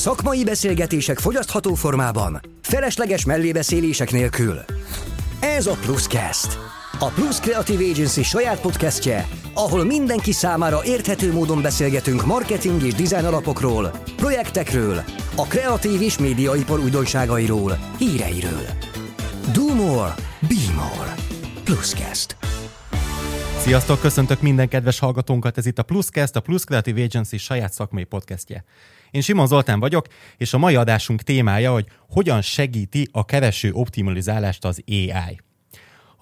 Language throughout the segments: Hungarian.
Szakmai beszélgetések fogyasztható formában, felesleges mellébeszélések nélkül. Ez a Pluscast. A Plus Creative Agency saját podcastje, ahol mindenki számára érthető módon beszélgetünk marketing és design alapokról, projektekről, a kreatív és médiaipar újdonságairól, híreiről. Do more, be more. Pluscast. Sziasztok, köszöntök minden kedves hallgatónkat, ez itt a Pluscast, a Plus Creative Agency saját szakmai podcastje. Én Simon Zoltán vagyok, és a mai adásunk témája, hogy hogyan segíti a kereső optimalizálást az AI.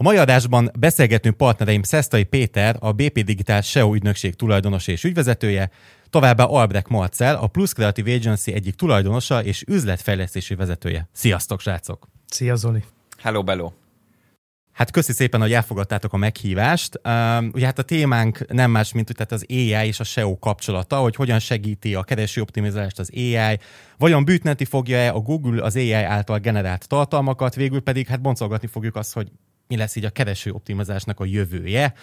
A mai adásban beszélgetünk partnereim Szesztai Péter, a BP Digital SEO ügynökség tulajdonos és ügyvezetője, továbbá Albrecht Marcel, a Plus Creative Agency egyik tulajdonosa és üzletfejlesztési vezetője. Sziasztok, srácok! Szia Zoli! Hello, Bello! Hát köszi szépen, hogy elfogadtátok a meghívást. Ugye hát a témánk nem más, mint tehát az AI és a SEO kapcsolata, hogy hogyan segíti a kereső optimizálást az AI, vajon bűtneti fogja-e a Google az AI által generált tartalmakat, végül pedig hát boncolgatni fogjuk azt, hogy mi lesz így a kereső optimizásnak a jövője,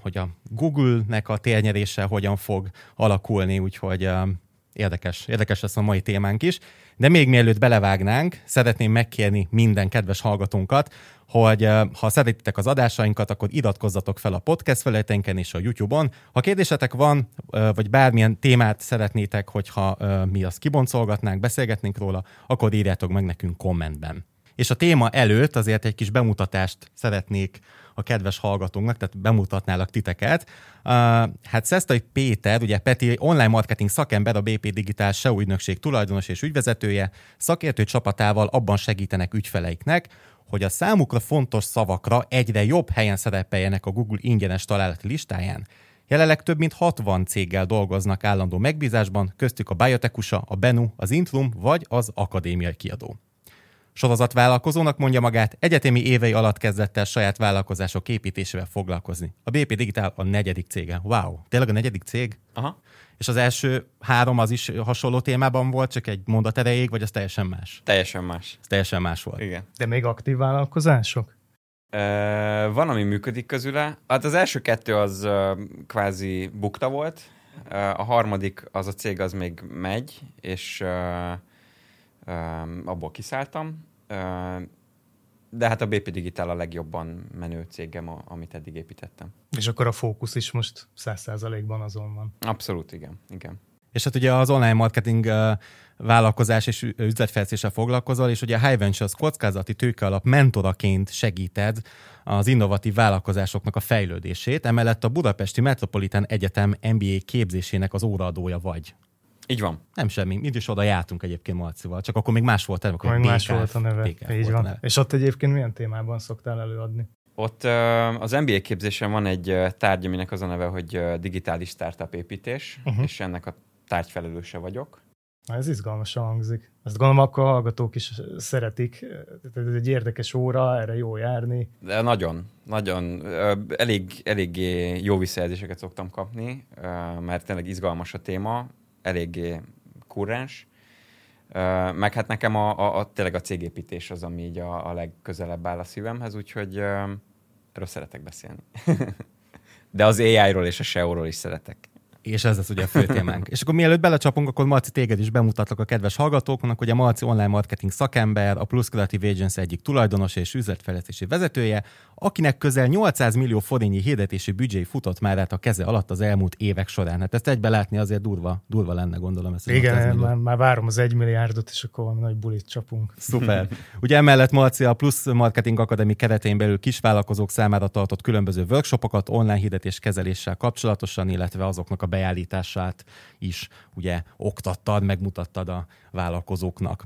hogy a Google-nek a térnyerése hogyan fog alakulni, úgyhogy érdekes, érdekes lesz a mai témánk is. De még mielőtt belevágnánk, szeretném megkérni minden kedves hallgatónkat, hogy ha szeretitek az adásainkat, akkor iratkozzatok fel a podcast felületeinken és a YouTube-on. Ha kérdésetek van, vagy bármilyen témát szeretnétek, hogyha mi azt kiboncolgatnánk, beszélgetnénk róla, akkor írjátok meg nekünk kommentben. És a téma előtt azért egy kis bemutatást szeretnék a kedves hallgatónknak, tehát bemutatnálak titeket. Uh, hát Szesztai Péter, ugye Peti online marketing szakember, a BP Digital SEO ügynökség tulajdonos és ügyvezetője, szakértő csapatával abban segítenek ügyfeleiknek, hogy a számukra fontos szavakra egyre jobb helyen szerepeljenek a Google ingyenes találati listáján. Jelenleg több mint 60 céggel dolgoznak állandó megbízásban, köztük a Biotekusa, a Benu, az Intlum vagy az Akadémiai Kiadó sorozatvállalkozónak mondja magát, egyetemi évei alatt kezdett el saját vállalkozások építésével foglalkozni. A BP Digital a negyedik cége. Wow, tényleg a negyedik cég? Aha. És az első három az is hasonló témában volt, csak egy mondat erejéig, vagy az teljesen más? Teljesen más. Ez teljesen más volt. Igen. De még aktív vállalkozások? Uh, van, ami működik közüle. Hát az első kettő az uh, kvázi bukta volt, uh, a harmadik, az a cég az még megy, és uh, abból kiszálltam, de hát a BP Digital a legjobban menő cégem, amit eddig építettem. És akkor a fókusz is most száz százalékban azon van. Abszolút, igen. igen. És hát ugye az online marketing vállalkozás és üzletfejlesztéssel foglalkozol, és ugye a High Ventures kockázati tőke alap mentoraként segíted az innovatív vállalkozásoknak a fejlődését, emellett a Budapesti Metropolitan Egyetem MBA képzésének az óraadója vagy. Így van. Nem semmi, mi is oda jártunk egyébként Marcival, csak akkor még más volt a neve. Még más volt a neve, BKF így van. Neve. És ott egyébként milyen témában szoktál előadni? Ott az MBA képzésen van egy tárgy, aminek az a neve, hogy digitális startup építés, uh-huh. és ennek a tárgyfelelőse vagyok. Na, ez izgalmasan hangzik. Ezt gondolom, akkor a hallgatók is szeretik. Ez egy érdekes óra, erre jó járni. De nagyon, nagyon. Elég, eléggé jó visszajelzéseket szoktam kapni, mert tényleg izgalmas a téma eléggé kurrens. Meg hát nekem a, a, a, tényleg a cégépítés az, ami így a, a legközelebb áll a szívemhez, úgyhogy erről szeretek beszélni. De az AI-ról és a SEO-ról is szeretek és ez lesz ugye a fő témánk. és akkor mielőtt belecsapunk, akkor Marci téged is bemutatlak a kedves hallgatóknak, hogy a Marci online marketing szakember, a Plus Creative Agency egyik tulajdonos és üzletfejlesztési vezetője, akinek közel 800 millió forintnyi hirdetési büdzsé futott már át a keze alatt az elmúlt évek során. Hát ezt egybe látni azért durva, durva lenne, gondolom. Ezt Igen, már, már, várom az egy milliárdot, és akkor valami nagy bulit csapunk. Szuper. Ugye emellett Marci a Plus Marketing Akadémi keretén belül kisvállalkozók számára tartott különböző workshopokat online hirdetés kezeléssel kapcsolatosan, illetve azoknak a beállítását is ugye oktattad, megmutattad a vállalkozóknak.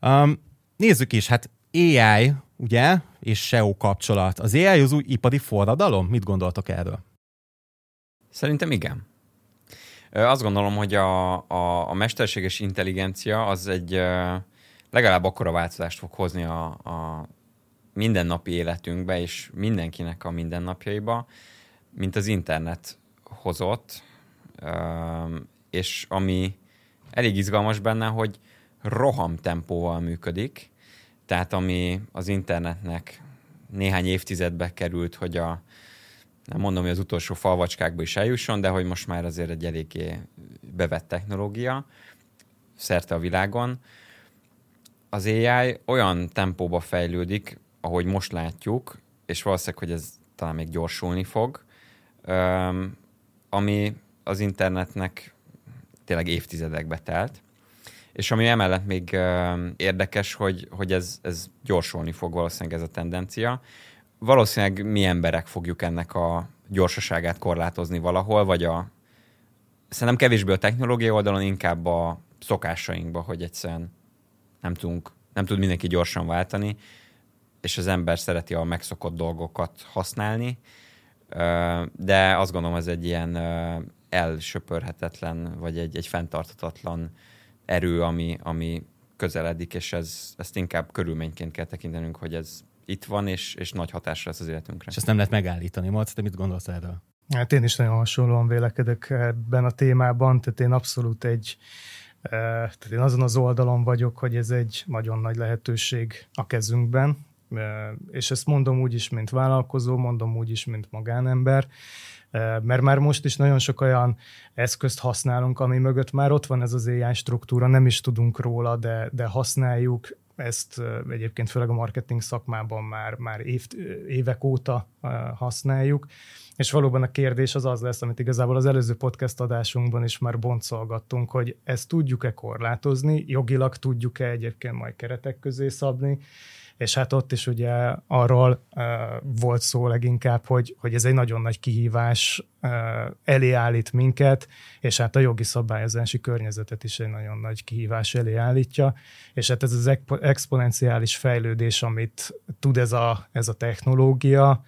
Um, nézzük is, hát AI, ugye, és SEO kapcsolat. Az AI az új ipari forradalom? Mit gondoltok erről? Szerintem igen. Azt gondolom, hogy a, a, a mesterséges intelligencia az egy legalább akkora változást fog hozni a, a mindennapi életünkbe, és mindenkinek a mindennapjaiba, mint az internet hozott, és ami elég izgalmas benne, hogy roham tempóval működik, tehát ami az internetnek néhány évtizedbe került, hogy a nem mondom, hogy az utolsó falvacskákba is eljusson, de hogy most már azért egy eléggé bevett technológia. szerte a világon. Az AI olyan tempóba fejlődik, ahogy most látjuk, és valószínűleg, hogy ez talán még gyorsulni fog, ami az internetnek tényleg évtizedekbe telt. És ami emellett még érdekes, hogy, hogy ez, ez gyorsulni fog valószínűleg ez a tendencia. Valószínűleg mi emberek fogjuk ennek a gyorsaságát korlátozni valahol, vagy a szerintem kevésbé a technológia oldalon, inkább a szokásainkba, hogy egyszerűen nem, tudunk, nem tud mindenki gyorsan váltani, és az ember szereti a megszokott dolgokat használni, de azt gondolom, ez egy ilyen elsöpörhetetlen, vagy egy, egy fenntartatatlan erő, ami, ami közeledik, és ez, ezt inkább körülményként kell tekintenünk, hogy ez itt van, és, és nagy hatásra lesz az életünkre. És ezt nem lehet megállítani. Marci, te mit gondolsz erről? Hát én is nagyon hasonlóan vélekedek ebben a témában, tehát én abszolút egy, eh, tehát én azon az oldalon vagyok, hogy ez egy nagyon nagy lehetőség a kezünkben, eh, és ezt mondom úgy is, mint vállalkozó, mondom úgy is, mint magánember, mert már most is nagyon sok olyan eszközt használunk, ami mögött már ott van ez az AI struktúra, nem is tudunk róla, de, de használjuk, ezt egyébként főleg a marketing szakmában már, már év, évek óta használjuk, és valóban a kérdés az az lesz, amit igazából az előző podcast adásunkban is már boncolgattunk, hogy ezt tudjuk-e korlátozni, jogilag tudjuk-e egyébként majd keretek közé szabni, és hát ott is ugye arról uh, volt szó leginkább, hogy, hogy ez egy nagyon nagy kihívás uh, elé állít minket, és hát a jogi szabályozási környezetet is egy nagyon nagy kihívás elé állítja, és hát ez az exponenciális fejlődés, amit tud ez a, ez a technológia,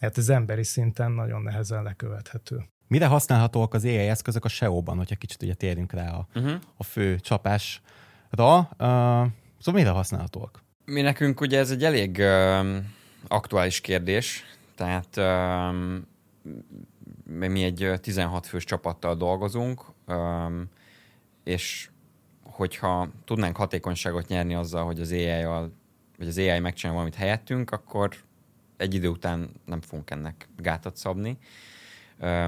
hát ez emberi szinten nagyon nehezen lekövethető. Mire használhatóak az AI eszközök a SEO-ban, hogyha kicsit ugye térjünk rá a, uh-huh. a fő csapásra? Uh, szóval mire használhatóak? Mi nekünk ugye ez egy elég uh, aktuális kérdés, tehát uh, mi egy 16 fős csapattal dolgozunk, um, és hogyha tudnánk hatékonyságot nyerni azzal, hogy az AI-jal, vagy az AI megcsinál valamit helyettünk, akkor egy idő után nem fogunk ennek gátat szabni.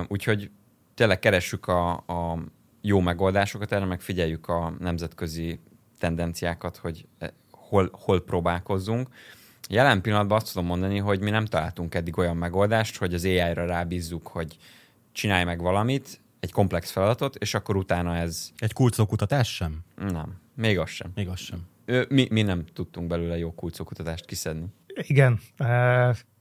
Úgyhogy tényleg keressük a, a jó megoldásokat erre, meg figyeljük a nemzetközi tendenciákat, hogy e, hol, hol próbálkozzunk. Jelen pillanatban azt tudom mondani, hogy mi nem találtunk eddig olyan megoldást, hogy az AI-ra rábízzuk, hogy csinálj meg valamit, egy komplex feladatot, és akkor utána ez... Egy kulcókutatás sem? Nem, még az sem. Még az sem. Mi, mi nem tudtunk belőle jó kulcókutatást kiszedni. Igen,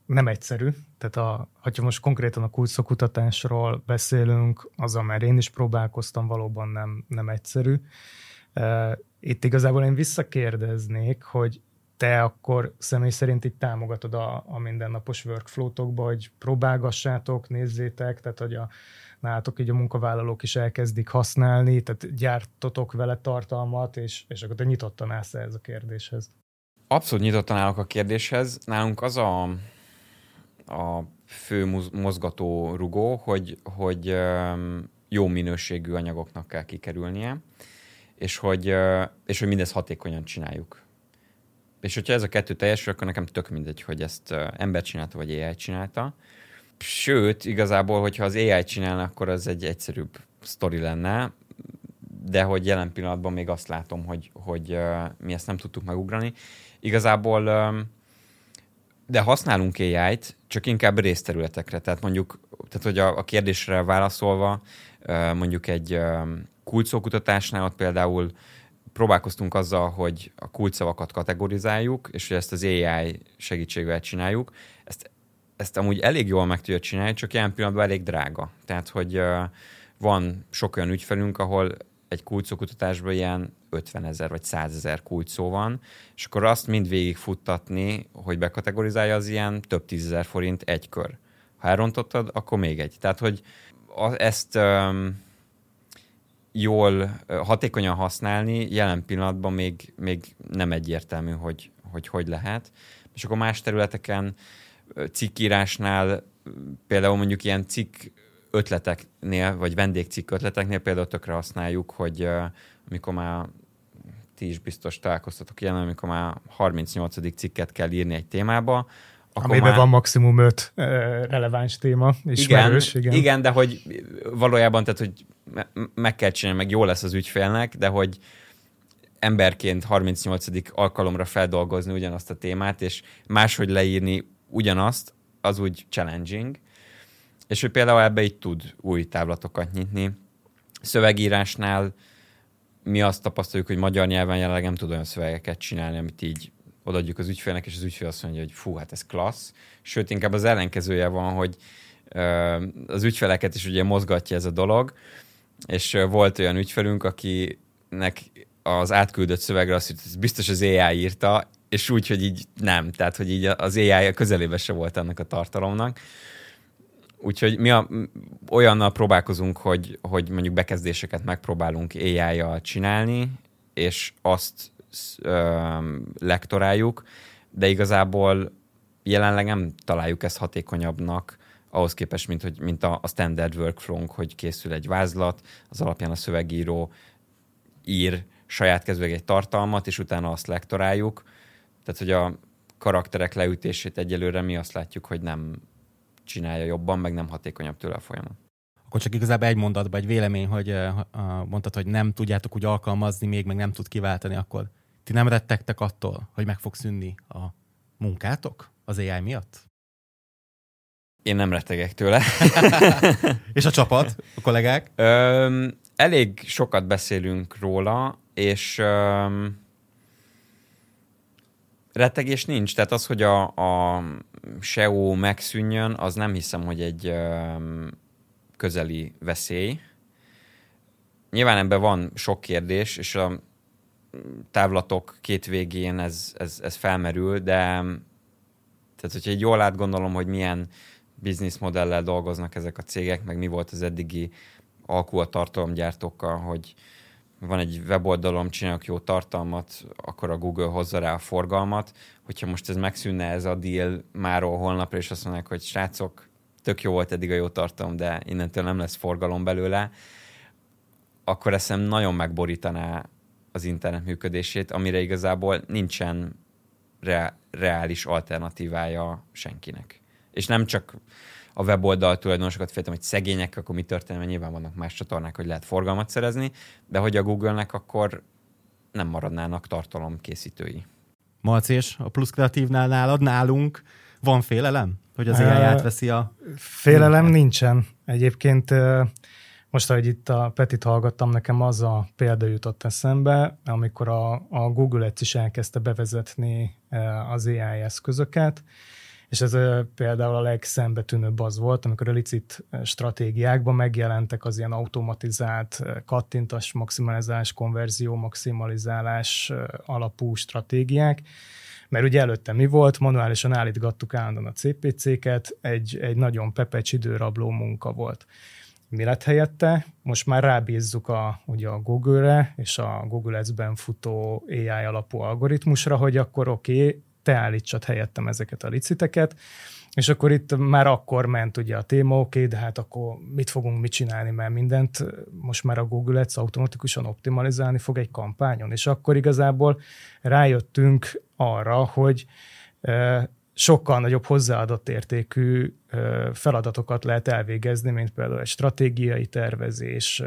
nem egyszerű. Tehát a, ha most konkrétan a kulcsokutatásról beszélünk, azzal már én is próbálkoztam, valóban nem, nem egyszerű. Itt igazából én visszakérdeznék, hogy te akkor személy szerint itt támogatod a, a mindennapos workflow-tokba, hogy próbálgassátok, nézzétek, tehát hogy a, nálatok így a munkavállalók is elkezdik használni, tehát gyártotok vele tartalmat, és, és akkor te nyitottan állsz ez a kérdéshez. Abszolút nyitottan állok a kérdéshez. Nálunk az a, a fő mozgató rugó, hogy, hogy jó minőségű anyagoknak kell kikerülnie, és hogy, és hogy mindezt hatékonyan csináljuk. És hogyha ez a kettő teljesül, akkor nekem tök mindegy, hogy ezt ember csinálta, vagy AI csinálta. Sőt, igazából, hogyha az AI csinálna, akkor az egy egyszerűbb sztori lenne, de hogy jelen pillanatban még azt látom, hogy, hogy mi ezt nem tudtuk megugrani. Igazából de használunk AI-t, csak inkább részterületekre. Tehát mondjuk, tehát hogy a, a kérdésre válaszolva, mondjuk egy kulcsszókutatásnál ott például próbálkoztunk azzal, hogy a kulcsszavakat kategorizáljuk, és hogy ezt az AI segítségével csináljuk. Ezt, ezt amúgy elég jól meg tudja csinálni, csak ilyen pillanatban elég drága. Tehát, hogy van sok olyan ügyfelünk, ahol egy kulcsokutatásban ilyen 50 ezer vagy 100 ezer kulcsszó van, és akkor azt mind végigfuttatni, hogy bekategorizálja, az ilyen több tízezer forint egy kör. Ha elrontottad, akkor még egy. Tehát, hogy ezt um, jól, hatékonyan használni jelen pillanatban még, még nem egyértelmű, hogy, hogy hogy lehet. És akkor más területeken cikkírásnál például mondjuk ilyen cikk ötleteknél, vagy vendégcikk ötleteknél például tökre használjuk, hogy amikor már ti is biztos találkoztatok ilyen, amikor már 38. cikket kell írni egy témába, akkor Amiben már... van maximum öt releváns téma, ismerős. Igen, igen. igen, de hogy valójában, tehát, hogy meg kell csinálni, meg jó lesz az ügyfélnek, de hogy emberként 38. alkalomra feldolgozni ugyanazt a témát, és máshogy leírni ugyanazt, az úgy challenging. És ő például ebbe így tud új távlatokat nyitni. Szövegírásnál mi azt tapasztaljuk, hogy magyar nyelven jelenleg nem tud olyan szövegeket csinálni, amit így odaadjuk az ügyfélnek, és az ügyfél azt mondja, hogy fú, hát ez klassz. Sőt, inkább az ellenkezője van, hogy az ügyfeleket is ugye mozgatja ez a dolog, és volt olyan ügyfelünk, akinek az átküldött szövegre azt hogy biztos az AI írta, és úgy, hogy így nem, tehát hogy így az AI közelébe se volt ennek a tartalomnak. Úgyhogy mi a, olyannal próbálkozunk, hogy, hogy mondjuk bekezdéseket megpróbálunk AI-jal csinálni, és azt ö, lektoráljuk, de igazából jelenleg nem találjuk ezt hatékonyabbnak ahhoz képest, mint, hogy, mint a, a standard workflow hogy készül egy vázlat, az alapján a szövegíró ír saját kezűleg egy tartalmat, és utána azt lektoráljuk. Tehát, hogy a karakterek leütését egyelőre mi azt látjuk, hogy nem csinálja jobban, meg nem hatékonyabb tőle a folyamat. Akkor csak igazából egy mondatban egy vélemény, hogy mondtad, hogy nem tudjátok úgy alkalmazni, még meg nem tud kiváltani, akkor ti nem rettegtek attól, hogy meg fog szűnni a munkátok az AI miatt? Én nem rettegek tőle. És a csapat, a kollégák? Ö, elég sokat beszélünk róla, és ö, rettegés nincs. Tehát az, hogy a, a SEO megszűnjön, az nem hiszem, hogy egy ö, közeli veszély. Nyilván ebben van sok kérdés, és a távlatok két végén ez, ez, ez felmerül, de tehát, hogyha jól átgondolom, hogy milyen bizniszmodellel dolgoznak ezek a cégek, meg mi volt az eddigi alkú a tartalomgyártókkal, hogy van egy weboldalom, csinálok jó tartalmat, akkor a Google hozza rá a forgalmat. Hogyha most ez megszűnne ez a deal máról holnapra, és azt mondják, hogy srácok, tök jó volt eddig a jó tartalom, de innentől nem lesz forgalom belőle, akkor eszem nagyon megborítaná az internet működését, amire igazából nincsen re- reális alternatívája senkinek. És nem csak a weboldal tulajdonosokat féltem, hogy szegények, akkor mi történik, mert nyilván vannak más csatornák, hogy lehet forgalmat szerezni, de hogy a Google-nek akkor nem maradnának tartalomkészítői. Malci és a plusz kreatívnál nálad, nálunk van félelem, hogy az AI átveszi a... Félelem nincsen. Egyébként most, ahogy itt a Petit hallgattam, nekem az a példa jutott eszembe, amikor a, a Google Ads is elkezdte bevezetni az AI eszközöket, és ez például a legszembetűnőbb az volt, amikor a licit stratégiákban megjelentek az ilyen automatizált kattintas maximalizálás, konverzió maximalizálás alapú stratégiák, mert ugye előtte mi volt, manuálisan állítgattuk állandóan a CPC-ket, egy, egy nagyon pepecs időrabló munka volt. Mi lett helyette? Most már rábízzuk a, ugye a Google-re és a Google Ads-ben futó AI alapú algoritmusra, hogy akkor oké, okay, te állítsad helyettem ezeket a liciteket, és akkor itt már akkor ment ugye a téma, oké, de hát akkor mit fogunk mit csinálni, mert mindent most már a Google Ads automatikusan optimalizálni fog egy kampányon, és akkor igazából rájöttünk arra, hogy sokkal nagyobb hozzáadott értékű feladatokat lehet elvégezni, mint például egy stratégiai tervezés,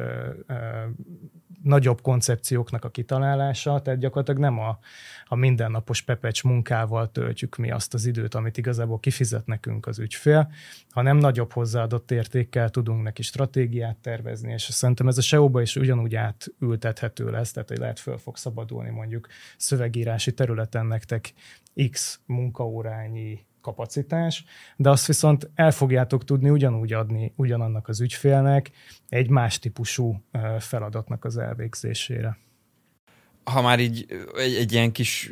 nagyobb koncepcióknak a kitalálása, tehát gyakorlatilag nem a, a mindennapos pepecs munkával töltjük mi azt az időt, amit igazából kifizet nekünk az ügyfél, hanem nagyobb hozzáadott értékkel tudunk neki stratégiát tervezni, és szerintem ez a SEO-ba is ugyanúgy átültethető lesz, tehát hogy lehet föl fog szabadulni mondjuk szövegírási területen nektek X munkaórányi kapacitás, de azt viszont el fogjátok tudni ugyanúgy adni ugyanannak az ügyfélnek egy más típusú feladatnak az elvégzésére. Ha már így egy, egy ilyen kis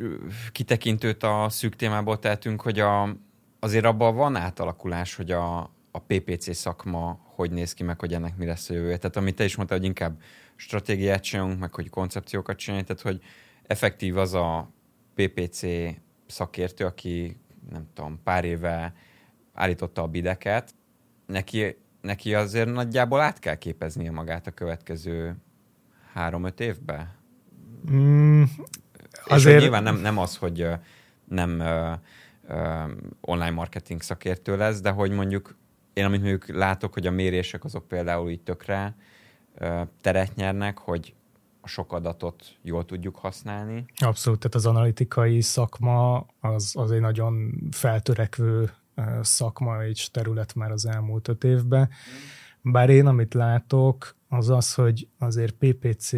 kitekintőt a szűk témából tehetünk, hogy a, azért abban van átalakulás, hogy a, a PPC szakma hogy néz ki, meg hogy ennek mi lesz a jövője. Tehát amit te is mondtad, hogy inkább stratégiát csinálunk, meg hogy koncepciókat csinálunk, tehát hogy effektív az a PPC szakértő, aki nem tudom, pár éve állította a bideket, neki, neki azért nagyjából át kell képeznie magát a következő három-öt évbe? Mm, azért... És nyilván nem, nem az, hogy nem uh, uh, online marketing szakértő lesz, de hogy mondjuk én amit mondjuk látok, hogy a mérések azok például így tökre uh, teret nyernek, hogy sok adatot jól tudjuk használni. Abszolút, tehát az analitikai szakma az, az egy nagyon feltörekvő szakma és terület már az elmúlt öt évben. Bár én, amit látok, az az, hogy azért PPC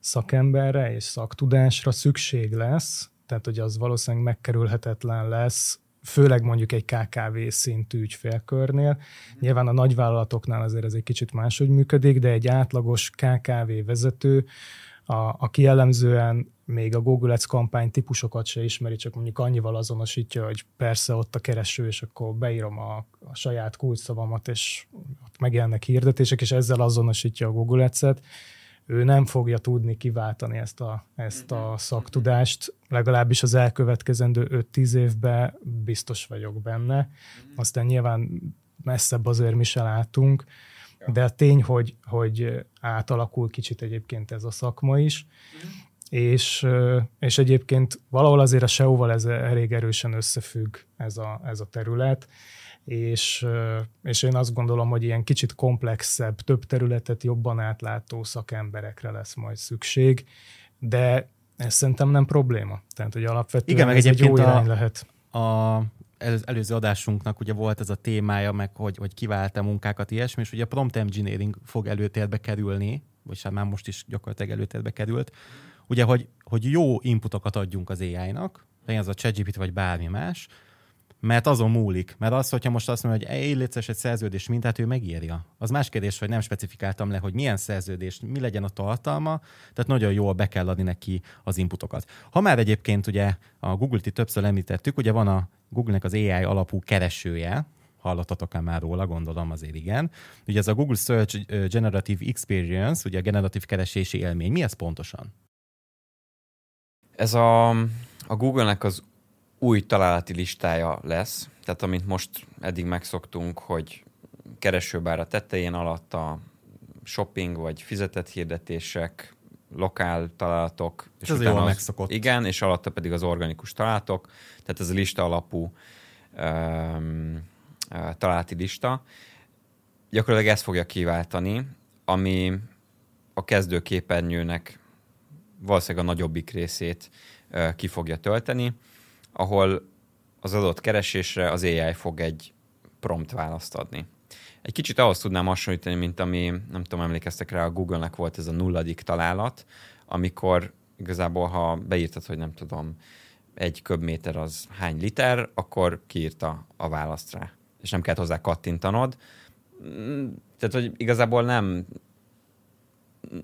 szakemberre és szaktudásra szükség lesz, tehát hogy az valószínűleg megkerülhetetlen lesz, főleg mondjuk egy KKV szintű ügyfélkörnél. Nyilván a nagyvállalatoknál azért ez egy kicsit máshogy működik, de egy átlagos KKV vezető, a, aki jellemzően még a Google Ads kampány típusokat se ismeri, csak mondjuk annyival azonosítja, hogy persze ott a kereső, és akkor beírom a, a saját kulcsszavamat, és ott megjelennek hirdetések, és ezzel azonosítja a Google Ads-et, ő nem fogja tudni kiváltani ezt a, ezt a szaktudást, legalábbis az elkövetkezendő 5-10 évben biztos vagyok benne. Aztán nyilván messzebb azért mi se látunk, de a tény, hogy, hogy átalakul kicsit egyébként ez a szakma is, és, és egyébként valahol azért a SEO-val ez elég erősen összefügg ez a, ez a terület, és, és én azt gondolom, hogy ilyen kicsit komplexebb, több területet jobban átlátó szakemberekre lesz majd szükség, de ez szerintem nem probléma. Tehát, hogy alapvetően Igen, meg ez egy jó irány a, lehet. A előző adásunknak ugye volt ez a témája, meg hogy, hogy kivált munkákat, ilyesmi, és ugye a prompt engineering fog előtérbe kerülni, vagy hát már most is gyakorlatilag előtérbe került, ugye, hogy, hogy jó inputokat adjunk az AI-nak, legyen az a ChatGPT vagy bármi más, mert azon múlik. Mert az, hogyha most azt mondja, hogy egy létszes egy szerződés mintát, ő megírja. Az más kérdés, hogy nem specifikáltam le, hogy milyen szerződés, mi legyen a tartalma, tehát nagyon jól be kell adni neki az inputokat. Ha már egyébként ugye a Google-t itt többször említettük, ugye van a Google-nek az AI alapú keresője, hallottatok-e már róla, gondolom azért igen. Ugye ez a Google Search Generative Experience, ugye a generatív keresési élmény. Mi ez pontosan? Ez a, a Google-nek az új találati listája lesz, tehát amit most eddig megszoktunk, hogy keresőbár a tetején alatt a shopping vagy fizetett hirdetések, lokál találatok. És ez jól megszokott. Igen, és alatta pedig az organikus találatok, tehát ez a lista alapú um, találati lista. Gyakorlatilag ezt fogja kiváltani, ami a kezdőképernyőnek valószínűleg a nagyobbik részét uh, ki fogja tölteni ahol az adott keresésre az AI fog egy prompt választ adni. Egy kicsit ahhoz tudnám hasonlítani, mint ami, nem tudom, emlékeztek rá, a Google-nek volt ez a nulladik találat, amikor igazából, ha beírtad, hogy nem tudom, egy köbméter az hány liter, akkor kiírta a választ rá. És nem kellett hozzá kattintanod. Tehát, hogy igazából nem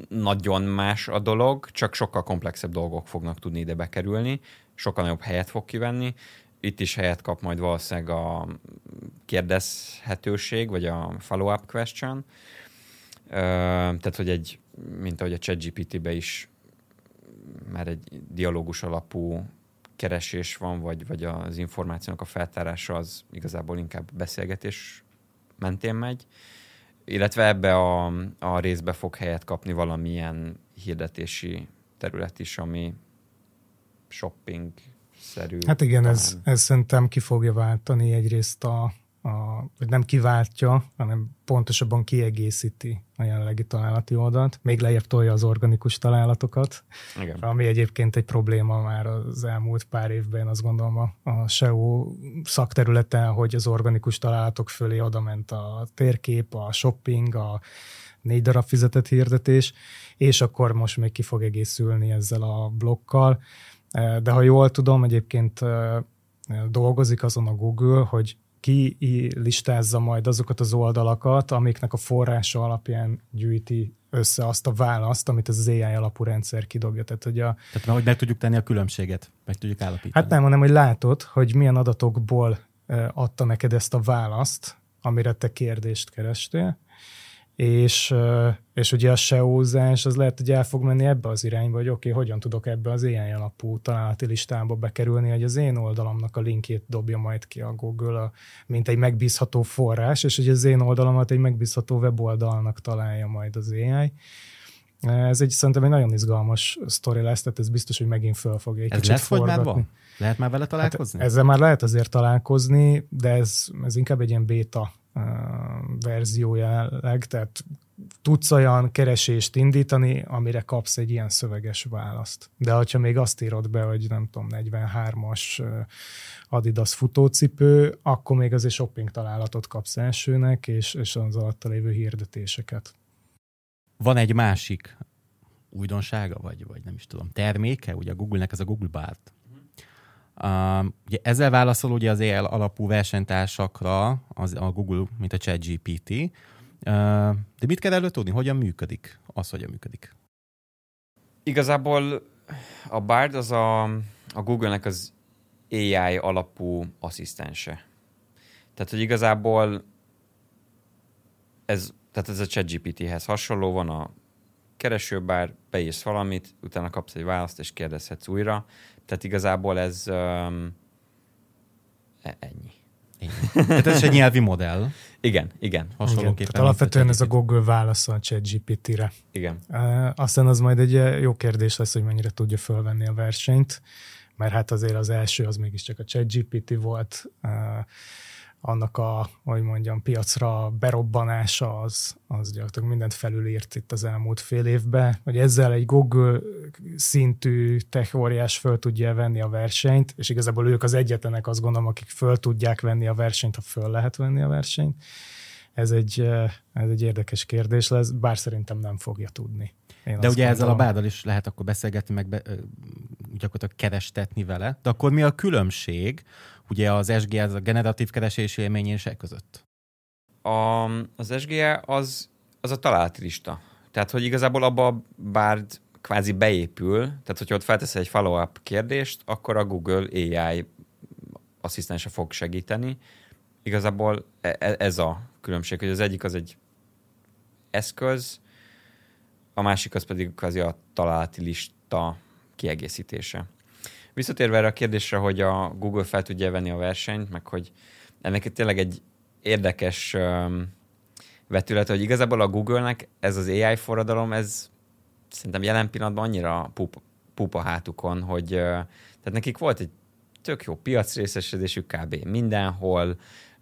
nagyon más a dolog, csak sokkal komplexebb dolgok fognak tudni ide bekerülni, sokkal nagyobb helyet fog kivenni. Itt is helyet kap majd valószínűleg a kérdezhetőség, vagy a follow-up question. Tehát, hogy egy, mint ahogy a ChatGPT-be is már egy dialógus alapú keresés van, vagy, vagy az információnak a feltárása az igazából inkább beszélgetés mentén megy, illetve ebbe a, a részbe fog helyet kapni valamilyen hirdetési terület is, ami shopping-szerű. Hát igen, ez, ez szerintem ki fogja váltani egyrészt a, a, vagy nem kiváltja, hanem pontosabban kiegészíti a jelenlegi találati oldalt, még lejjebb tolja az organikus találatokat, Igen. ami egyébként egy probléma már az elmúlt pár évben, azt gondolom a, a SEO szakterületen, hogy az organikus találatok fölé ment a térkép, a shopping, a négy darab fizetett hirdetés, és akkor most még ki fog egészülni ezzel a blokkal. De ha jól tudom, egyébként dolgozik azon a Google, hogy ki listázza majd azokat az oldalakat, amiknek a forrása alapján gyűjti össze azt a választ, amit az AI alapú rendszer kidobja. Tehát, hogy, a, Tehát hogy meg tudjuk tenni a különbséget, meg tudjuk állapítani. Hát nem, hanem hogy látod, hogy milyen adatokból adta neked ezt a választ, amire te kérdést kerestél, és, és ugye a SEO-zás az lehet, hogy el fog menni ebbe az irányba, hogy oké, okay, hogyan tudok ebbe az ilyen alapú találati listába bekerülni, hogy az én oldalamnak a linkjét dobja majd ki a Google, a, mint egy megbízható forrás, és hogy az én oldalamat egy megbízható weboldalnak találja majd az AI. Ez egy szerintem egy nagyon izgalmas sztori lesz, tehát ez biztos, hogy megint föl fogja egy ez kicsit lesz, forgatni. Már van? Lehet már vele találkozni? Hát ezzel már lehet azért találkozni, de ez, ez inkább egy ilyen beta verzió jelenleg, tehát tudsz olyan keresést indítani, amire kapsz egy ilyen szöveges választ. De ha még azt írod be, hogy nem tudom, 43-as Adidas futócipő, akkor még azért shopping találatot kapsz elsőnek, és, és az alatta lévő hirdetéseket. Van egy másik újdonsága, vagy, vagy nem is tudom, terméke, ugye a Google-nek ez a Google Bart. Uh, ugye ezzel válaszol ugye az EL alapú versenytársakra az, a Google, mint a ChatGPT. Uh, de mit kell előtt tudni? Hogyan működik? Az hogyan működik? Igazából a Bard az a, a Google-nek az AI alapú asszisztense. Tehát, hogy igazából ez, tehát ez a ChatGPT-hez hasonló, van a keresőbár, beírsz valamit, utána kapsz egy választ, és kérdezhetsz újra. Tehát igazából ez um, ennyi. Tehát ez egy nyelvi modell. Igen, igen. Hasonlóképpen. Igen, alapvetően ez a Google válaszol a ChatGPT-re. Igen. Uh, aztán az majd egy jó kérdés lesz, hogy mennyire tudja fölvenni a versenyt, mert hát azért az első az mégiscsak a ChatGPT volt. Annak a, hogy mondjam, piacra berobbanása az, az gyakorlatilag mindent felülírt itt az elmúlt fél évben, hogy ezzel egy Google szintű tech óriás föl tudja venni a versenyt, és igazából ők az egyetlenek azt gondolom, akik föl tudják venni a versenyt, ha föl lehet venni a versenyt. Ez egy, ez egy érdekes kérdés lesz, bár szerintem nem fogja tudni. Én De ugye gondolom. ezzel a bádal is lehet akkor beszélgetni, meg be, gyakorlatilag kerestetni vele. De akkor mi a különbség ugye az SGE, az a generatív keresési élményések között? A, az SGE az, az a találati lista. Tehát, hogy igazából abba a Bard kvázi beépül, tehát hogyha ott felteszel egy follow-up kérdést, akkor a Google AI asszisztense fog segíteni. Igazából e, e, ez a különbség, hogy az egyik az egy eszköz, a másik az pedig kvázi a találati lista kiegészítése. Visszatérve erre a kérdésre, hogy a Google fel tudja venni a versenyt, meg hogy ennek tényleg egy érdekes vetület, hogy igazából a Google-nek ez az AI forradalom, ez szerintem jelen pillanatban annyira pupa, pupa hátukon, hogy tehát nekik volt egy tök jó piacrészesedésük kb. mindenhol,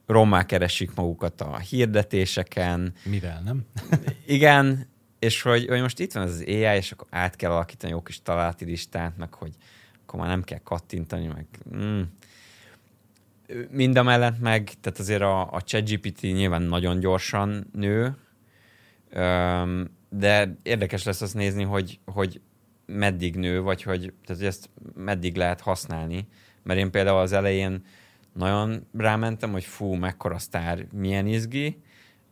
rommá keresik magukat a hirdetéseken. Mivel, nem? Igen, és hogy, hogy most itt van ez az AI, és akkor át kell alakítani jó kis találati listát, meg hogy akkor már nem kell kattintani, meg mm. Mind meg, tehát azért a, a ChatGPT nyilván nagyon gyorsan nő, de érdekes lesz azt nézni, hogy, hogy meddig nő, vagy hogy, tehát, hogy ezt meddig lehet használni. Mert én például az elején nagyon rámentem, hogy fú, mekkora sztár, milyen izgi,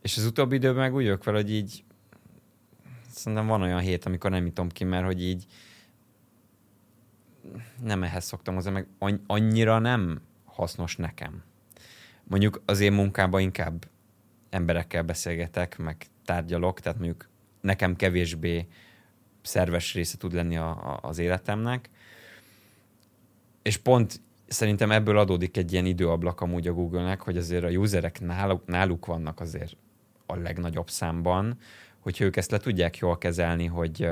és az utóbbi időben meg úgy jövök fel, hogy így szerintem van olyan hét, amikor nem nyitom ki, mert hogy így nem ehhez szoktam hozzá, meg annyira nem hasznos nekem. Mondjuk az én munkában inkább emberekkel beszélgetek, meg tárgyalok, tehát mondjuk nekem kevésbé szerves része tud lenni a, a, az életemnek. És pont szerintem ebből adódik egy ilyen időablak amúgy a Google-nek, hogy azért a userek náluk, náluk vannak azért a legnagyobb számban, hogyha ők ezt le tudják jól kezelni, hogy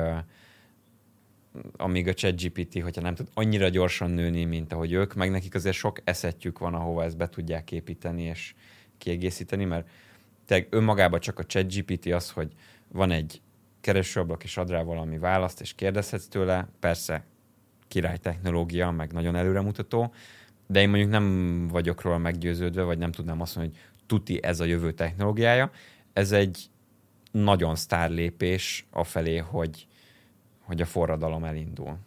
amíg a ChatGPT, hogyha nem tud annyira gyorsan nőni, mint ahogy ők, meg nekik azért sok eszetjük van, ahova ezt be tudják építeni és kiegészíteni, mert te önmagában csak a ChatGPT az, hogy van egy keresőablak, és ad rá valami választ, és kérdezhetsz tőle, persze király technológia, meg nagyon előremutató, de én mondjuk nem vagyok róla meggyőződve, vagy nem tudnám azt mondani, hogy tuti ez a jövő technológiája. Ez egy nagyon sztár lépés afelé, hogy, hogy a forradalom elindul.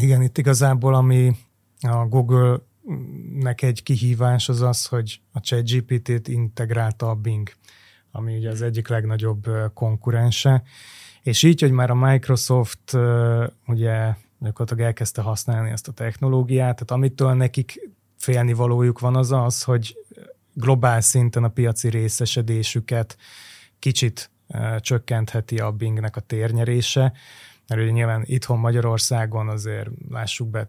Igen, itt igazából ami a Google-nek egy kihívás az az, hogy a ChatGPT-t integrálta a Bing, ami ugye az egyik legnagyobb konkurense, és így, hogy már a Microsoft ugye gyakorlatilag elkezdte használni ezt a technológiát, tehát amitől nekik félnivalójuk van az az, hogy globál szinten a piaci részesedésüket kicsit csökkentheti a Bingnek a térnyerése, mert ugye nyilván itthon Magyarországon azért lássuk be.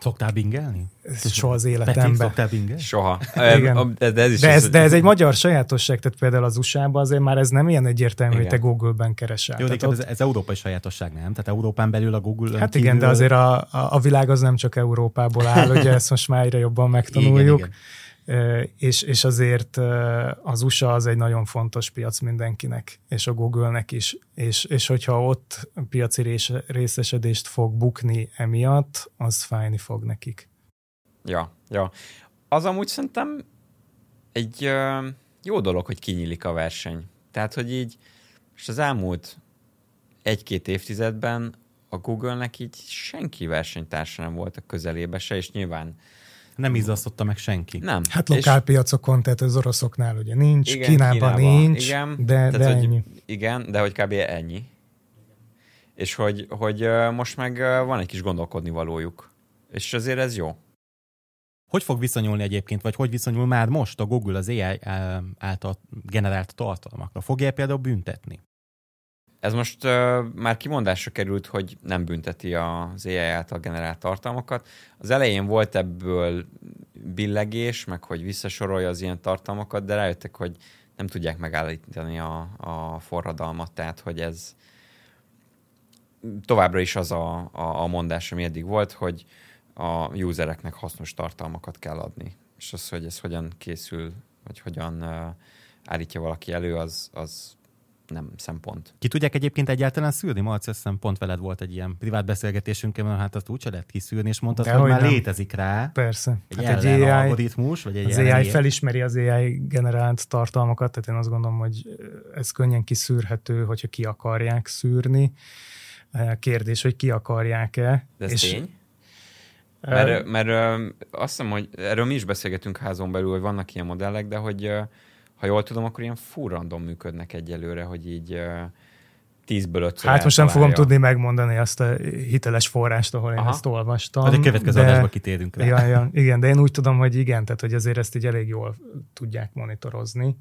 Szoktál bingelni? Soha az életemben. Szoktál bingelni? Soha. Igen. De, de, ez is de, ez, de ez egy magyar sajátosság, tehát például az USA-ban azért már ez nem ilyen egyértelmű, hogy te Google-ben keresel. Jó, de ott... ez, ez európai sajátosság, nem? Tehát Európán belül a Google Hát kívül... igen, de azért a, a, a világ az nem csak Európából áll, ugye ezt most már egyre jobban megtanuljuk. Igen, igen és, és azért az USA az egy nagyon fontos piac mindenkinek, és a Google-nek is, és, és hogyha ott piaci részesedést fog bukni emiatt, az fájni fog nekik. Ja, ja. Az amúgy szerintem egy jó dolog, hogy kinyílik a verseny. Tehát, hogy így, és az elmúlt egy-két évtizedben a Google-nek így senki versenytársa nem volt a közelébe se, és nyilván nem izzasztotta meg senki. Nem. Hát lokálpiacokon, tehát az oroszoknál ugye nincs, igen, Kínában, Kínában nincs, igen, de, tehát, de hogy, ennyi. Igen, de hogy kb. ennyi. És hogy, hogy most meg van egy kis gondolkodni valójuk. És azért ez jó. Hogy fog viszonyulni egyébként, vagy hogy viszonyul már most a Google az AI által generált tartalmakra? Fogja például büntetni? Ez most uh, már kimondásra került, hogy nem bünteti az AI által generált tartalmakat. Az elején volt ebből billegés, meg hogy visszasorolja az ilyen tartalmakat, de rájöttek, hogy nem tudják megállítani a, a forradalmat, tehát hogy ez továbbra is az a, a, a mondás, ami eddig volt, hogy a usereknek hasznos tartalmakat kell adni. És az, hogy ez hogyan készül, vagy hogyan uh, állítja valaki elő, az, az nem szempont. Ki tudják egyébként egyáltalán szűrni? Marci, azt hiszem pont veled volt egy ilyen privát beszélgetésünk, mert hát azt úgyse lehet kiszűrni, és mondtad, hogy, hogy már nem. létezik rá. Persze. Egy, hát egy AI, algoritmus, vagy egy az AI, AI felismeri az AI generált tartalmakat, tehát én azt gondolom, hogy ez könnyen kiszűrhető, hogyha ki akarják szűrni. Kérdés, hogy ki akarják-e. De ez és tény? Mert, mert azt hiszem, hogy erről mi is beszélgetünk házon belül, hogy vannak ilyen modellek, de hogy ha jól tudom, akkor ilyen full random működnek egyelőre, hogy így tízből ötször Hát most nem fogom tudni megmondani azt a hiteles forrást, ahol én Aha. ezt olvastam. Hát a következő de... adásba kitérünk rá. Ja, ja, igen, de én úgy tudom, hogy igen, tehát hogy azért ezt így elég jól tudják monitorozni,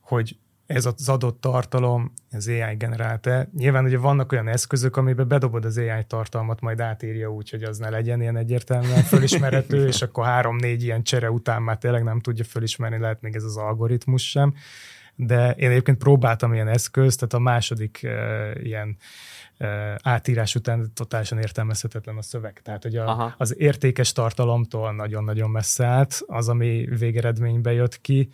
hogy ez az adott tartalom, az AI generálta. Nyilván ugye vannak olyan eszközök, amiben bedobod az AI tartalmat, majd átírja úgy, hogy az ne legyen ilyen egyértelműen fölismerhető, és akkor három-négy ilyen csere után már tényleg nem tudja fölismerni, lehet még ez az algoritmus sem. De én egyébként próbáltam ilyen eszközt, tehát a második uh, ilyen átírás után totálisan értelmezhetetlen a szöveg. Tehát, hogy a, az értékes tartalomtól nagyon-nagyon messze állt, az, ami végeredménybe jött ki,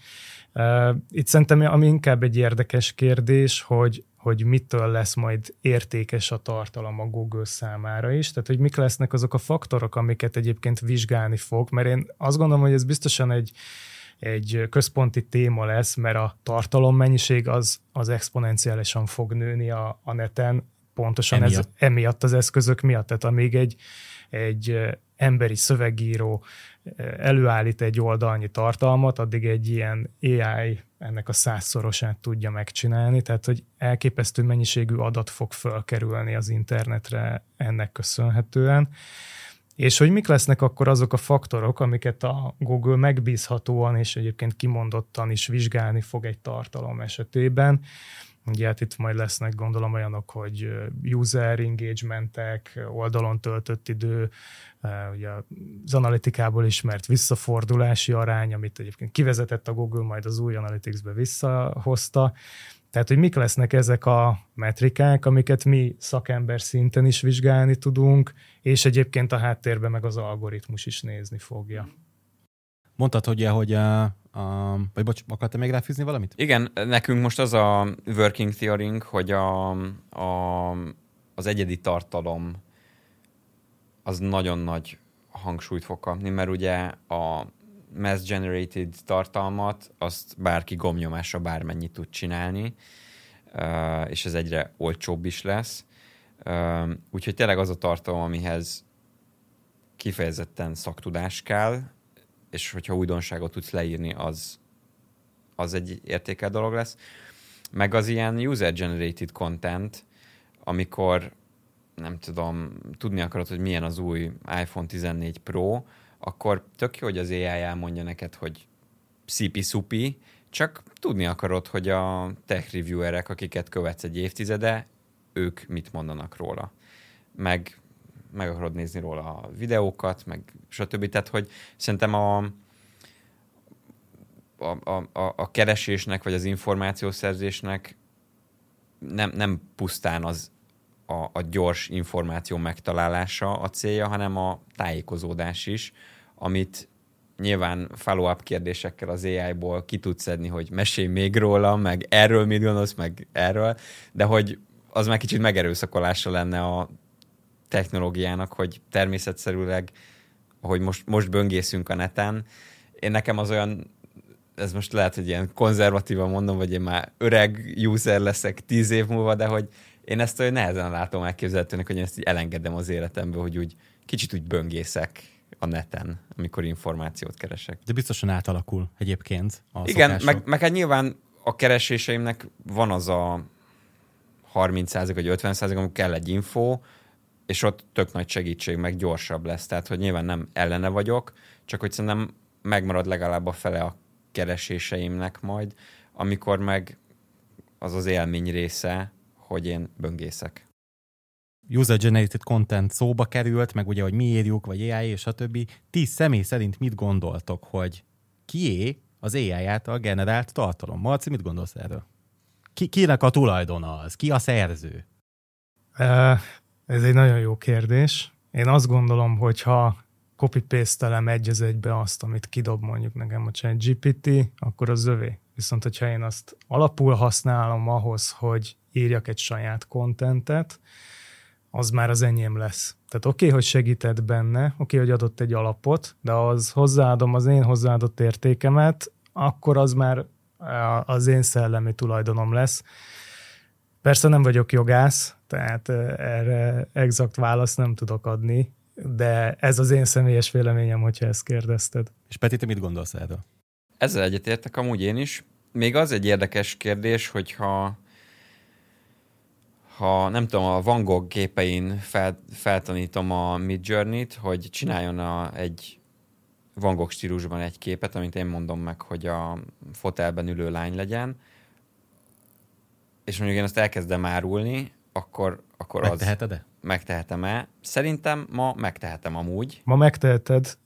itt szerintem ami inkább egy érdekes kérdés, hogy, hogy mitől lesz majd értékes a tartalom a Google számára is, tehát hogy mik lesznek azok a faktorok, amiket egyébként vizsgálni fog, mert én azt gondolom, hogy ez biztosan egy, egy központi téma lesz, mert a tartalommennyiség az, az exponenciálisan fog nőni a, a neten, pontosan emiatt. ez emiatt az eszközök miatt. Tehát amíg egy, egy emberi szövegíró előállít egy oldalnyi tartalmat, addig egy ilyen AI ennek a százszorosát tudja megcsinálni, tehát hogy elképesztő mennyiségű adat fog fölkerülni az internetre ennek köszönhetően. És hogy mik lesznek akkor azok a faktorok, amiket a Google megbízhatóan és egyébként kimondottan is vizsgálni fog egy tartalom esetében. Ugye hát itt majd lesznek gondolom olyanok, hogy user engagementek, oldalon töltött idő, ugye az analitikából ismert visszafordulási arány, amit egyébként kivezetett a Google, majd az új Analytics-be visszahozta. Tehát, hogy mik lesznek ezek a metrikák, amiket mi szakember szinten is vizsgálni tudunk, és egyébként a háttérben meg az algoritmus is nézni fogja. Mondtad, hogy, hogy a, vagy bocs, akartál még ráfűzni valamit? Igen, nekünk most az a working theory hogy a, a, az egyedi tartalom az nagyon nagy hangsúlyt fog kapni, mert ugye a mass-generated tartalmat, azt bárki gomnyomásra bármennyit tud csinálni, és ez egyre olcsóbb is lesz. Úgyhogy tényleg az a tartalom, amihez kifejezetten szaktudás kell, és hogyha újdonságot tudsz leírni, az, az egy értékel dolog lesz. Meg az ilyen user-generated content, amikor nem tudom, tudni akarod, hogy milyen az új iPhone 14 Pro, akkor tök jó, hogy az AI elmondja neked, hogy szipi-szupi, csak tudni akarod, hogy a tech reviewerek, akiket követsz egy évtizede, ők mit mondanak róla. Meg, meg akarod nézni róla a videókat, meg stb. Tehát, hogy szerintem a, a, a, a keresésnek, vagy az információszerzésnek nem, nem pusztán az a, a gyors információ megtalálása a célja, hanem a tájékozódás is, amit nyilván follow-up kérdésekkel az AI-ból ki tudsz szedni, hogy mesélj még róla, meg erről mit gondolsz, meg erről, de hogy az már kicsit megerőszakolása lenne a technológiának, hogy természetszerűleg, hogy most, most böngészünk a neten, én nekem az olyan, ez most lehet, hogy ilyen konzervatívan mondom, vagy én már öreg user leszek tíz év múlva, de hogy én ezt olyan nehezen látom elképzelhetőnek, hogy én ezt így elengedem az életembe, hogy úgy kicsit úgy böngészek a neten, amikor információt keresek. De biztosan átalakul egyébként a Igen, szokások. meg, meg hát nyilván a kereséseimnek van az a 30 vagy 50 amikor kell egy info, és ott tök nagy segítség, meg gyorsabb lesz. Tehát, hogy nyilván nem ellene vagyok, csak hogy szerintem megmarad legalább a fele a kereséseimnek majd, amikor meg az az élmény része, hogy én böngészek. User-generated content szóba került, meg ugye, hogy mi írjuk, vagy AI és a többi. Ti személy szerint mit gondoltok, hogy kié az AI által generált tartalom? Marci, mit gondolsz erről? Ki, kinek a tulajdona az? Ki a szerző? Ez egy nagyon jó kérdés. Én azt gondolom, hogy ha copy paste egy az egybe azt, amit kidob mondjuk nekem a chat GPT, akkor az övé. Viszont, hogyha én azt alapul használom ahhoz, hogy írjak egy saját kontentet, az már az enyém lesz. Tehát oké, okay, hogy segített benne, oké, okay, hogy adott egy alapot, de az hozzáadom az én hozzáadott értékemet, akkor az már az én szellemi tulajdonom lesz. Persze nem vagyok jogász, tehát erre exakt választ nem tudok adni, de ez az én személyes véleményem, hogyha ezt kérdezted. És Peti, te mit gondolsz erről? Ezzel egyetértek amúgy én is. Még az egy érdekes kérdés, hogyha ha nem tudom, a Van Gogh képein fel, feltanítom a Mid Journey-t, hogy csináljon a, egy Van Gogh stílusban egy képet, amit én mondom meg, hogy a fotelben ülő lány legyen, és mondjuk én azt elkezdem árulni, akkor, akkor az... Megteheted-e? Megtehetem-e? Szerintem ma megtehetem amúgy. Ma megteheted.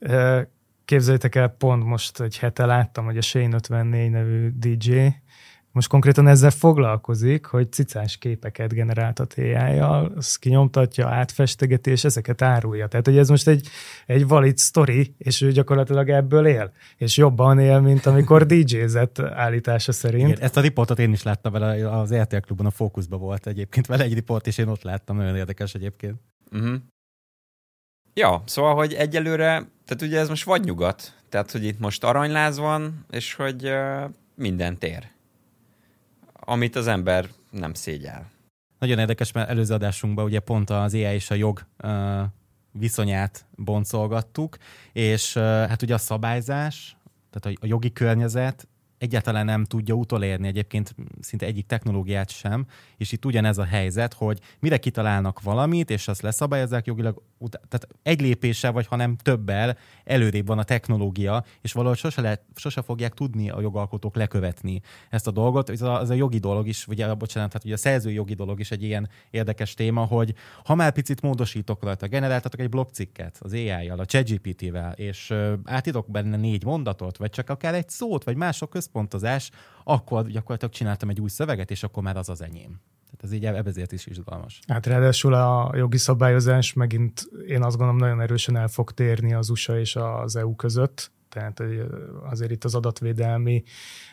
Képzeljétek el, pont most egy hete láttam, hogy a Shane 54 nevű DJ most konkrétan ezzel foglalkozik, hogy cicás képeket generáltat AI-jal, azt kinyomtatja, átfestegeti, és ezeket árulja. Tehát, hogy ez most egy, egy valid story, és ő gyakorlatilag ebből él. És jobban él, mint amikor DJ-zett állítása szerint. Igen, ezt a riportot én is láttam vele, az RTL klubban a fókuszban volt egyébként vele egy riport, és én ott láttam, nagyon érdekes egyébként. Uh-huh. Ja, szóval, hogy egyelőre, tehát ugye ez most vagy nyugat, tehát, hogy itt most aranyláz van, és hogy uh, minden tér amit az ember nem szégyel. Nagyon érdekes, mert előző adásunkban ugye pont az AI és a jog viszonyát boncolgattuk, és hát ugye a szabályzás, tehát a jogi környezet egyáltalán nem tudja utolérni egyébként szinte egyik technológiát sem, és itt ugyanez a helyzet, hogy mire kitalálnak valamit, és azt leszabályozzák jogilag, tehát egy lépéssel, vagy hanem többel előrébb van a technológia, és valahogy sose, lehet, sose fogják tudni a jogalkotók lekövetni ezt a dolgot. Ez a, ez a jogi dolog is, ugye, bocsánat, tehát ugye a szerzői jogi dolog is egy ilyen érdekes téma, hogy ha már picit módosítok rajta, generáltatok egy blogcikket az AI-jal, a ChatGPT-vel, és átidok benne négy mondatot, vagy csak akár egy szót, vagy mások központozás, akkor gyakorlatilag csináltam egy új szöveget, és akkor már az az enyém. Tehát ez így ebezért is izgalmas. Hát ráadásul a jogi szabályozás megint én azt gondolom nagyon erősen el fog térni az USA és az EU között. Tehát azért itt az adatvédelmi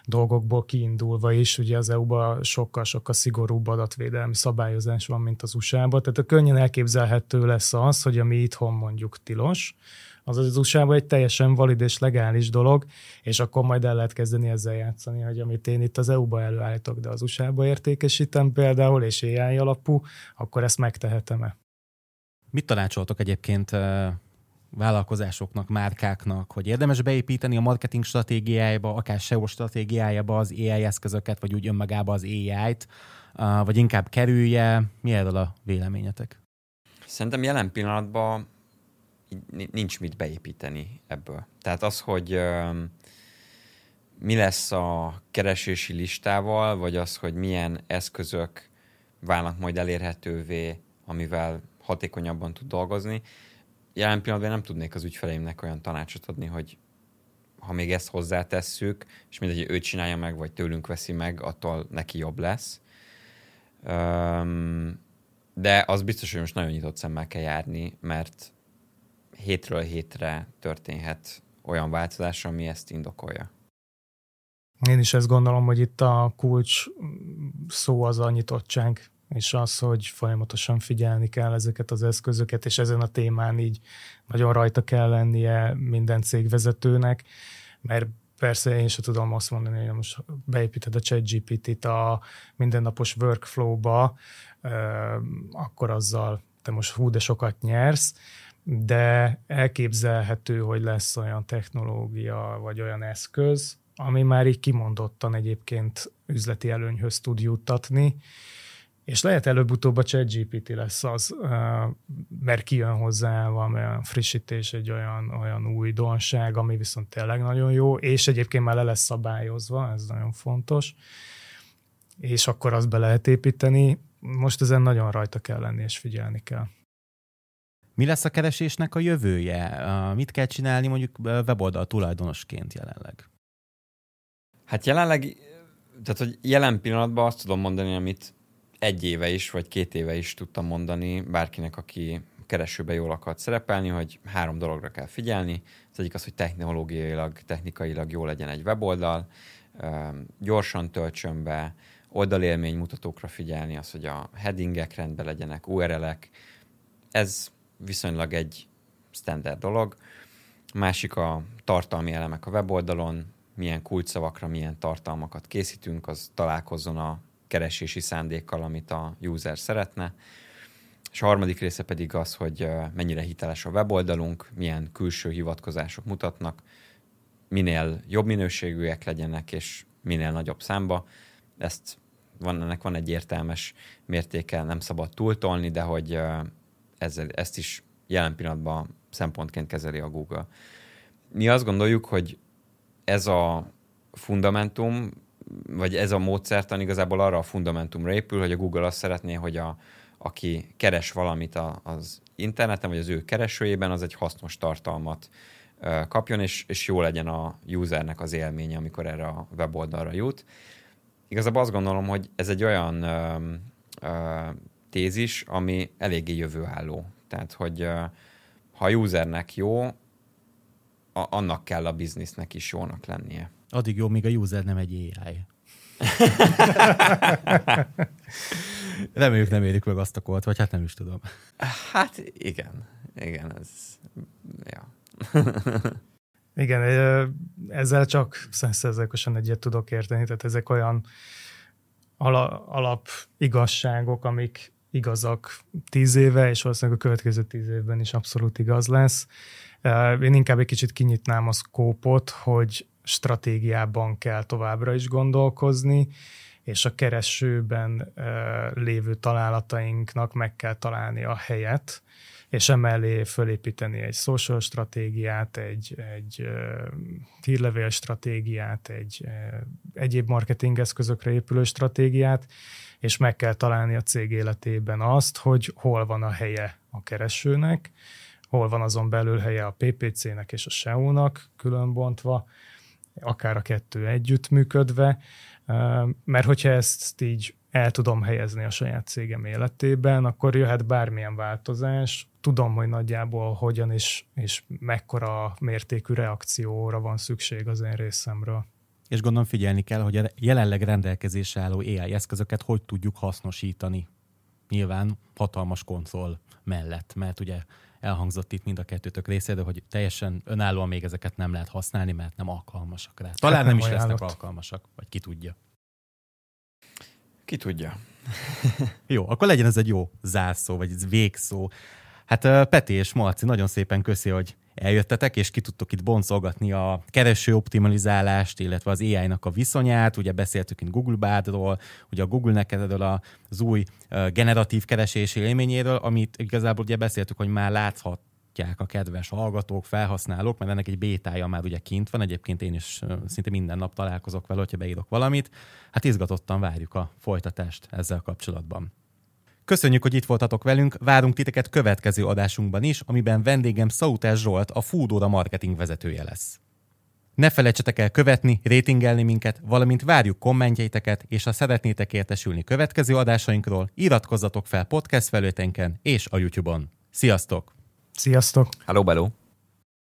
dolgokból kiindulva is, ugye az EU-ban sokkal-sokkal szigorúbb adatvédelmi szabályozás van, mint az USA-ban. Tehát a könnyen elképzelhető lesz az, hogy ami itthon mondjuk tilos, az az usa egy teljesen valid és legális dolog, és akkor majd el lehet kezdeni ezzel játszani, hogy amit én itt az EU-ba előállítok, de az USA-ba értékesítem például, és AI alapú, akkor ezt megtehetem-e. Mit tanácsoltok egyébként vállalkozásoknak, márkáknak, hogy érdemes beépíteni a marketing stratégiájába, akár SEO stratégiájába az AI eszközöket, vagy úgy önmagába az AI-t, vagy inkább kerülje? Mi erről a véleményetek? Szerintem jelen pillanatban nincs mit beépíteni ebből. Tehát az, hogy mi lesz a keresési listával, vagy az, hogy milyen eszközök válnak majd elérhetővé, amivel hatékonyabban tud dolgozni. Jelen pillanatban nem tudnék az ügyfeleimnek olyan tanácsot adni, hogy ha még ezt hozzátesszük, és mindegy, ő csinálja meg, vagy tőlünk veszi meg, attól neki jobb lesz. De az biztos, hogy most nagyon nyitott szemmel kell járni, mert hétről hétre történhet olyan változás, ami ezt indokolja. Én is ezt gondolom, hogy itt a kulcs szó az a nyitottság, és az, hogy folyamatosan figyelni kell ezeket az eszközöket, és ezen a témán így nagyon rajta kell lennie minden cégvezetőnek, mert persze én sem tudom azt mondani, hogy most beépíted a ChatGPT-t a mindennapos workflow-ba, akkor azzal te most hú, de sokat nyersz, de elképzelhető, hogy lesz olyan technológia, vagy olyan eszköz, ami már így kimondottan egyébként üzleti előnyhöz tud juttatni, és lehet előbb-utóbb a ChatGPT lesz az, mert kijön hozzá valami olyan frissítés, egy olyan, olyan újdonság, ami viszont tényleg nagyon jó, és egyébként már le lesz szabályozva, ez nagyon fontos, és akkor azt be lehet építeni. Most ezen nagyon rajta kell lenni, és figyelni kell. Mi lesz a keresésnek a jövője? Mit kell csinálni mondjuk weboldal tulajdonosként jelenleg? Hát jelenleg, tehát hogy jelen pillanatban azt tudom mondani, amit egy éve is, vagy két éve is tudtam mondani bárkinek, aki keresőbe jól akart szerepelni, hogy három dologra kell figyelni. Az egyik az, hogy technológiailag, technikailag jó legyen egy weboldal, gyorsan töltsön be, oldalélmény mutatókra figyelni, az, hogy a headingek rendben legyenek, URL-ek. Ez viszonylag egy standard dolog. Másik a tartalmi elemek a weboldalon, milyen kulcsszavakra milyen tartalmakat készítünk, az találkozzon a keresési szándékkal, amit a user szeretne. És a harmadik része pedig az, hogy mennyire hiteles a weboldalunk, milyen külső hivatkozások mutatnak, minél jobb minőségűek legyenek, és minél nagyobb számba. Ezt van, ennek van egy értelmes mértéke, nem szabad túltolni, de hogy ezzel, ezt is jelen pillanatban szempontként kezeli a Google. Mi azt gondoljuk, hogy ez a fundamentum, vagy ez a módszertan igazából arra a fundamentumra épül, hogy a Google azt szeretné, hogy a, aki keres valamit a, az interneten, vagy az ő keresőjében, az egy hasznos tartalmat kapjon, és, és jó legyen a usernek az élménye, amikor erre a weboldalra jut. Igazából azt gondolom, hogy ez egy olyan ö, ö, tézis, ami eléggé jövőálló. Tehát, hogy ha a usernek jó, a, annak kell a biznisznek is jónak lennie. Addig jó, míg a user nem egy AI. Reméljük nem érik meg azt a kolt, vagy hát nem is tudom. Hát igen, igen, ez... Ja. igen, ezzel csak százszerzalékosan egyet tudok érteni, tehát ezek olyan ala, alap igazságok, amik igazak tíz éve, és valószínűleg a következő tíz évben is abszolút igaz lesz. Én inkább egy kicsit kinyitnám a szkópot, hogy stratégiában kell továbbra is gondolkozni, és a keresőben lévő találatainknak meg kell találni a helyet, és emellé fölépíteni egy social stratégiát, egy, egy hírlevél stratégiát, egy egyéb marketing eszközökre épülő stratégiát, és meg kell találni a cég életében azt, hogy hol van a helye a keresőnek, hol van azon belül helye a PPC-nek és a SEO-nak különbontva, akár a kettő együtt működve, mert hogyha ezt így el tudom helyezni a saját cégem életében, akkor jöhet bármilyen változás, tudom, hogy nagyjából hogyan és, és mekkora mértékű reakcióra van szükség az én részemről. És gondolom figyelni kell, hogy a jelenleg rendelkezésre álló AI eszközöket hogy tudjuk hasznosítani. Nyilván hatalmas konzol mellett, mert ugye elhangzott itt mind a kettőtök részéről, hogy teljesen önállóan még ezeket nem lehet használni, mert nem alkalmasak rá. Talán hát nem, nem is lesznek alkalmasak, vagy ki tudja. Ki tudja. jó, akkor legyen ez egy jó zárszó, vagy ez végszó. Hát Peti és Marci, nagyon szépen köszi, hogy eljöttetek, és ki tudtok itt boncolgatni a kereső optimalizálást, illetve az AI-nak a viszonyát. Ugye beszéltük itt Google Bádról, ugye a Google-nek az új generatív keresési élményéről, amit igazából ugye beszéltük, hogy már láthat a kedves hallgatók, felhasználók, mert ennek egy bétája már ugye kint van, egyébként én is szinte minden nap találkozok vele, hogyha beírok valamit. Hát izgatottan várjuk a folytatást ezzel kapcsolatban. Köszönjük, hogy itt voltatok velünk, várunk titeket következő adásunkban is, amiben vendégem Szautás Zsolt, a Foodora marketing vezetője lesz. Ne felejtsetek el követni, rétingelni minket, valamint várjuk kommentjeiteket, és ha szeretnétek értesülni következő adásainkról, iratkozzatok fel podcast felületenken és a YouTube-on. Sziasztok! Sziasztok! Hello, hello!